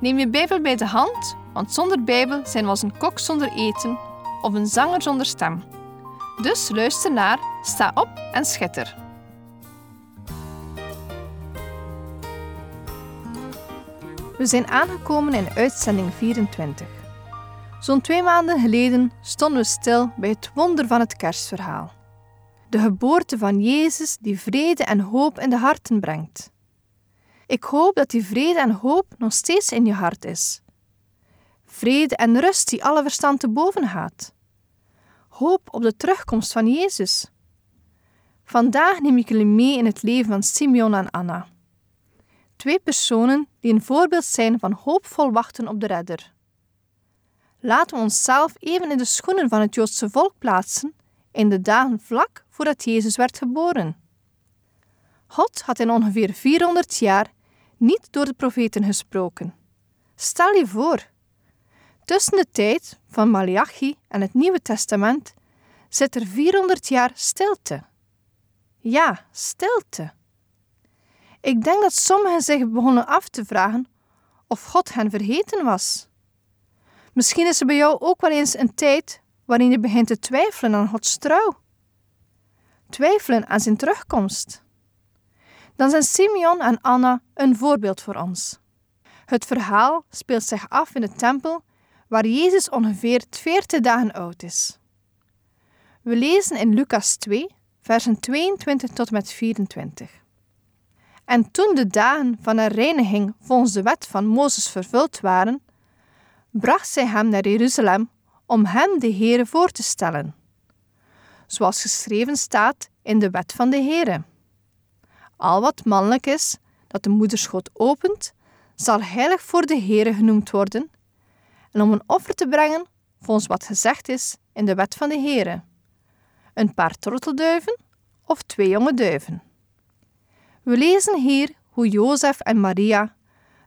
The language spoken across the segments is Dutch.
Neem je Bijbel bij de hand, want zonder Bijbel zijn we als een kok zonder eten of een zanger zonder stem. Dus luister naar, sta op en schitter. We zijn aangekomen in uitzending 24. Zo'n twee maanden geleden stonden we stil bij het wonder van het kerstverhaal. De geboorte van Jezus die vrede en hoop in de harten brengt. Ik hoop dat die vrede en hoop nog steeds in je hart is. Vrede en rust die alle verstand te boven gaat. Hoop op de terugkomst van Jezus. Vandaag neem ik jullie mee in het leven van Simeon en Anna. Twee personen die een voorbeeld zijn van hoopvol wachten op de redder. Laten we onszelf even in de schoenen van het Joodse volk plaatsen in de dagen vlak voordat Jezus werd geboren. God had in ongeveer 400 jaar niet door de profeten gesproken. Stel je voor, tussen de tijd van Malachi en het Nieuwe Testament zit er 400 jaar stilte. Ja, stilte. Ik denk dat sommigen zich begonnen af te vragen of God hen vergeten was. Misschien is er bij jou ook wel eens een tijd waarin je begint te twijfelen aan Gods trouw. Twijfelen aan zijn terugkomst. Dan zijn Simeon en Anna een voorbeeld voor ons. Het verhaal speelt zich af in de tempel waar Jezus ongeveer 40 dagen oud is. We lezen in Lucas 2, versen 22 tot met 24. En toen de dagen van de reiniging volgens de wet van Mozes vervuld waren, bracht zij hem naar Jeruzalem om hem de Heere voor te stellen. Zoals geschreven staat in de wet van de Heere. Al wat mannelijk is, dat de moederschoot opent, zal heilig voor de Heere genoemd worden, en om een offer te brengen, volgens wat gezegd is in de wet van de Heere. Een paar trottelduiven of twee jonge duiven. We lezen hier hoe Jozef en Maria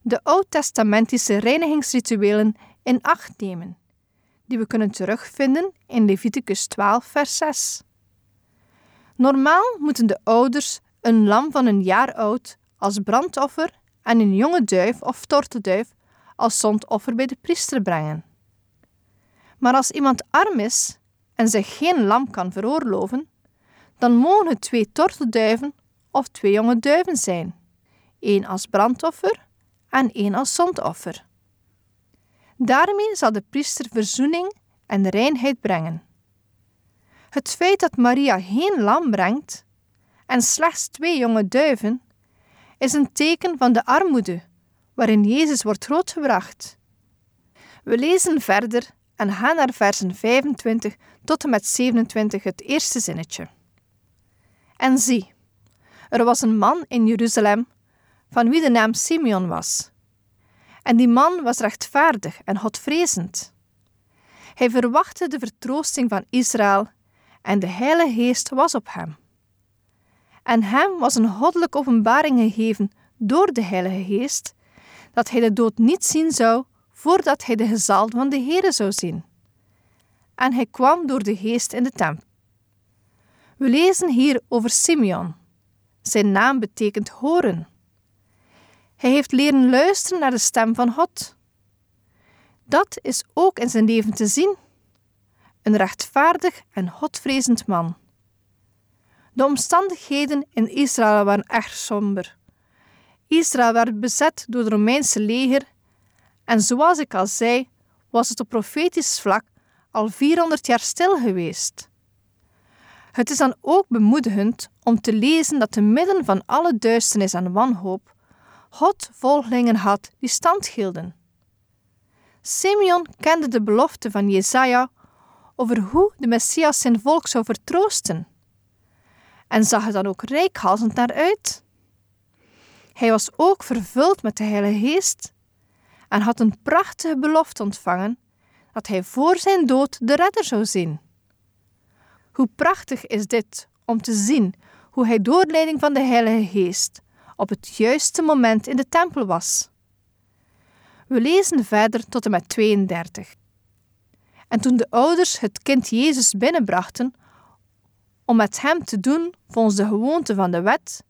de oud-testamentische reinigingsrituelen in acht nemen, die we kunnen terugvinden in Leviticus 12, vers 6. Normaal moeten de ouders een lam van een jaar oud als brandoffer en een jonge duif of tortelduif als zondoffer bij de priester brengen. Maar als iemand arm is en zich geen lam kan veroorloven, dan mogen het twee tortelduiven of twee jonge duiven zijn, één als brandoffer en één als zondoffer. Daarmee zal de priester verzoening en reinheid brengen. Het feit dat Maria geen lam brengt en slechts twee jonge duiven, is een teken van de armoede waarin Jezus wordt grootgebracht. We lezen verder en gaan naar versen 25 tot en met 27 het eerste zinnetje. En zie, er was een man in Jeruzalem van wie de naam Simeon was. En die man was rechtvaardig en godvrezend. Hij verwachtte de vertroosting van Israël en de Heilige Geest was op hem. En hem was een goddelijke openbaring gegeven door de Heilige Geest, dat hij de dood niet zien zou voordat hij de gezal van de Heere zou zien. En hij kwam door de Geest in de tempel. We lezen hier over Simeon. Zijn naam betekent horen. Hij heeft leren luisteren naar de stem van God. Dat is ook in zijn leven te zien. Een rechtvaardig en godvrezend man. De omstandigheden in Israël waren echt somber. Israël werd bezet door het Romeinse leger en zoals ik al zei, was het op profetisch vlak al 400 jaar stil geweest. Het is dan ook bemoedigend om te lezen dat te midden van alle duisternis en wanhoop God volgelingen had die stand hielden. Simeon kende de belofte van Jesaja over hoe de Messias zijn volk zou vertroosten. En zag er dan ook rijkhalsend naar uit. Hij was ook vervuld met de Heilige Geest en had een prachtige belofte ontvangen dat hij voor zijn dood de redder zou zien. Hoe prachtig is dit om te zien hoe hij door leiding van de Heilige Geest op het juiste moment in de tempel was. We lezen verder tot en met 32. En toen de ouders het kind Jezus binnenbrachten om met hem te doen volgens de gewoonte van de wet,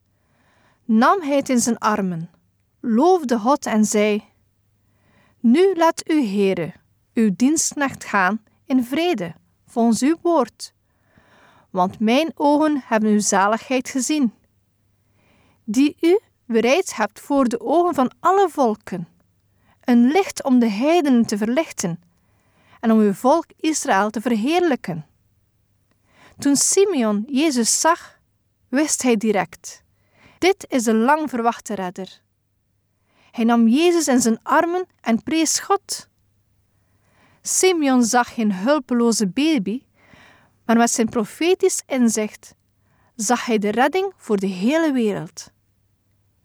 nam hij het in zijn armen, loofde God en zei: Nu laat u, Heere, uw dienstknecht gaan in vrede, volgens uw woord. Want mijn ogen hebben uw zaligheid gezien, die u bereid hebt voor de ogen van alle volken, een licht om de heidenen te verlichten en om uw volk Israël te verheerlijken. Toen Simeon Jezus zag, wist hij direct: dit is de lang verwachte redder. Hij nam Jezus in zijn armen en prees God. Simeon zag geen hulpeloze baby, maar met zijn profetisch inzicht zag hij de redding voor de hele wereld.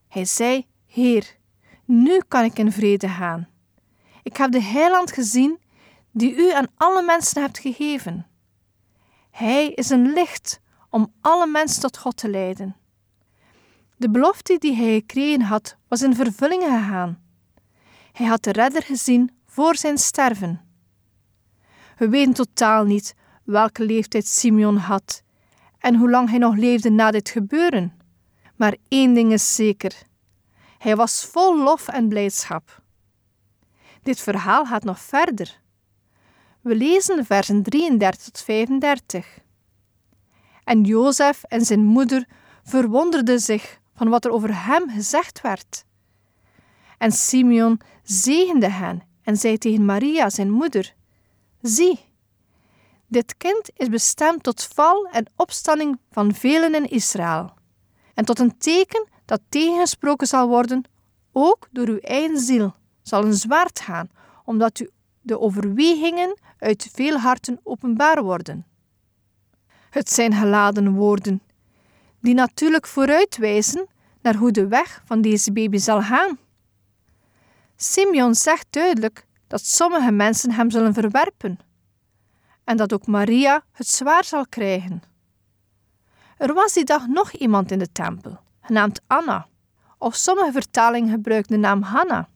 Hij zei: Heer, nu kan ik in vrede gaan. Ik heb de heiland gezien die u aan alle mensen hebt gegeven. Hij is een licht om alle mensen tot God te leiden. De belofte die hij gekregen had, was in vervulling gegaan. Hij had de redder gezien voor zijn sterven. We weten totaal niet welke leeftijd Simeon had en hoe lang hij nog leefde na dit gebeuren. Maar één ding is zeker: hij was vol lof en blijdschap. Dit verhaal gaat nog verder. We lezen versen 33 tot 35. En Jozef en zijn moeder verwonderden zich van wat er over hem gezegd werd. En Simeon zegende hen en zei tegen Maria, zijn moeder: Zie, dit kind is bestemd tot val en opstanding van velen in Israël, en tot een teken dat tegengesproken zal worden, ook door uw eigen ziel, zal een zwaard gaan, omdat u de overwegingen uit veel harten openbaar worden. Het zijn geladen woorden, die natuurlijk vooruitwijzen naar hoe de weg van deze baby zal gaan. Simeon zegt duidelijk dat sommige mensen hem zullen verwerpen en dat ook Maria het zwaar zal krijgen. Er was die dag nog iemand in de tempel, genaamd Anna, of sommige vertalingen gebruiken de naam Hanna.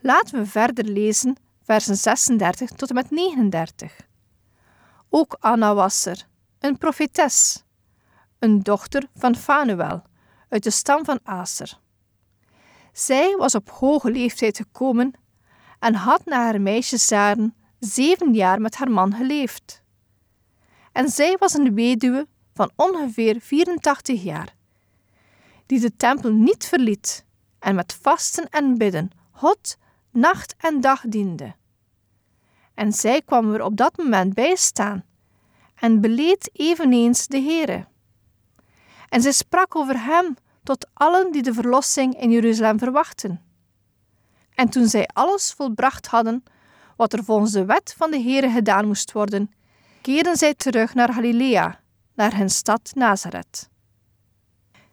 Laten we verder lezen, versen 36 tot en met 39. Ook Anna was er, een profetes, een dochter van Fanuel, uit de stam van Aser. Zij was op hoge leeftijd gekomen en had na haar meisjesjaren zeven jaar met haar man geleefd. En zij was een weduwe van ongeveer 84 jaar, die de tempel niet verliet en met vasten en bidden God nacht en dag diende. En zij kwam er op dat moment bij staan en beleed eveneens de Heere. En zij sprak over hem tot allen die de verlossing in Jeruzalem verwachten. En toen zij alles volbracht hadden, wat er volgens de wet van de Heere gedaan moest worden, keerden zij terug naar Galilea, naar hun stad Nazareth.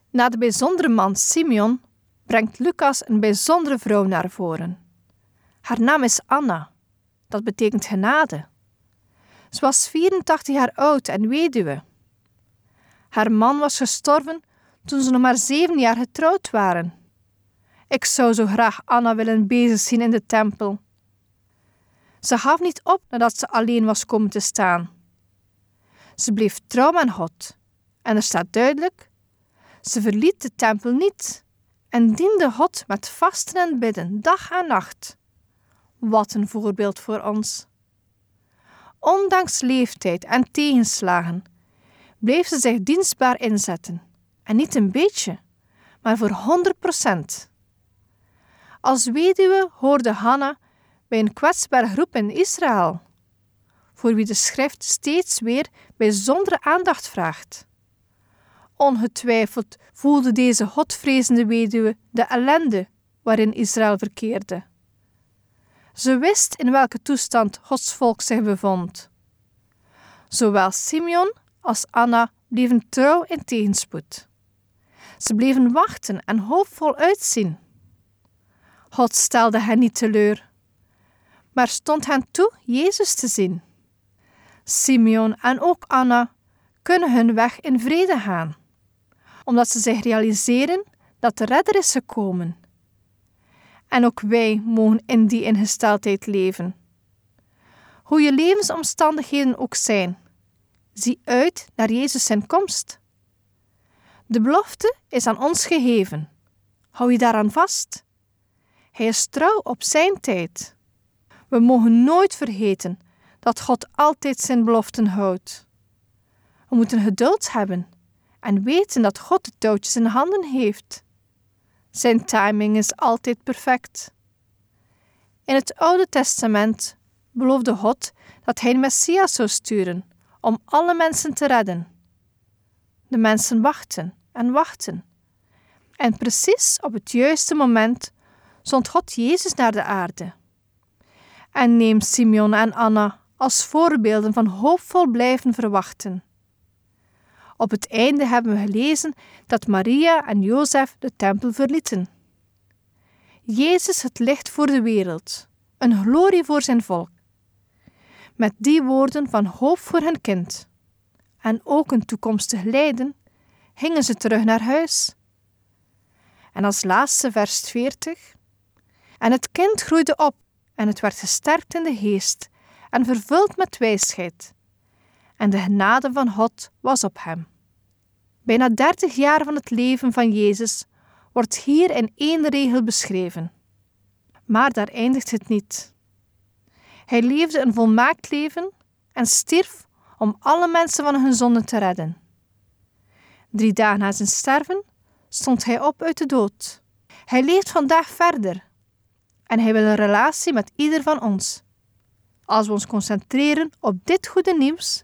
Na de bijzondere man Simeon brengt Lucas een bijzondere vrouw naar voren. Haar naam is Anna, dat betekent genade. Ze was 84 jaar oud en weduwe. Haar man was gestorven toen ze nog maar zeven jaar getrouwd waren. Ik zou zo graag Anna willen bezig zien in de tempel. Ze gaf niet op nadat ze alleen was komen te staan. Ze bleef trouw aan God. En er staat duidelijk: ze verliet de tempel niet en diende God met vasten en bidden, dag en nacht. Wat een voorbeeld voor ons. Ondanks leeftijd en tegenslagen bleef ze zich dienstbaar inzetten. En niet een beetje, maar voor 100 procent. Als weduwe hoorde Hanna bij een kwetsbare groep in Israël, voor wie de schrift steeds weer bijzondere aandacht vraagt. Ongetwijfeld voelde deze godvrezende weduwe de ellende waarin Israël verkeerde. Ze wist in welke toestand Gods volk zich bevond. Zowel Simeon als Anna bleven trouw in tegenspoed. Ze bleven wachten en hoopvol uitzien. God stelde hen niet teleur, maar stond hen toe Jezus te zien. Simeon en ook Anna kunnen hun weg in vrede gaan, omdat ze zich realiseren dat de redder is gekomen. En ook wij mogen in die ingesteldheid leven. Hoe je levensomstandigheden ook zijn, zie uit naar Jezus zijn komst. De belofte is aan ons gegeven. Hou je daaraan vast. Hij is trouw op zijn tijd. We mogen nooit vergeten dat God altijd zijn beloften houdt. We moeten geduld hebben en weten dat God de touwtjes in handen heeft. Zijn timing is altijd perfect. In het Oude Testament beloofde God dat hij een Messias zou sturen om alle mensen te redden. De mensen wachten en wachten. En precies op het juiste moment zond God Jezus naar de aarde. En neem Simeon en Anna als voorbeelden van hoopvol blijven verwachten. Op het einde hebben we gelezen dat Maria en Jozef de tempel verlieten. Jezus het licht voor de wereld, een glorie voor zijn volk. Met die woorden van hoop voor hun kind en ook een toekomstig lijden, gingen ze terug naar huis. En als laatste vers 40. En het kind groeide op en het werd gesterkt in de geest en vervuld met wijsheid. En de genade van God was op hem. Bijna dertig jaar van het leven van Jezus wordt hier in één regel beschreven. Maar daar eindigt het niet. Hij leefde een volmaakt leven en stierf om alle mensen van hun zonden te redden. Drie dagen na zijn sterven stond hij op uit de dood. Hij leeft vandaag verder en hij wil een relatie met ieder van ons. Als we ons concentreren op dit goede nieuws,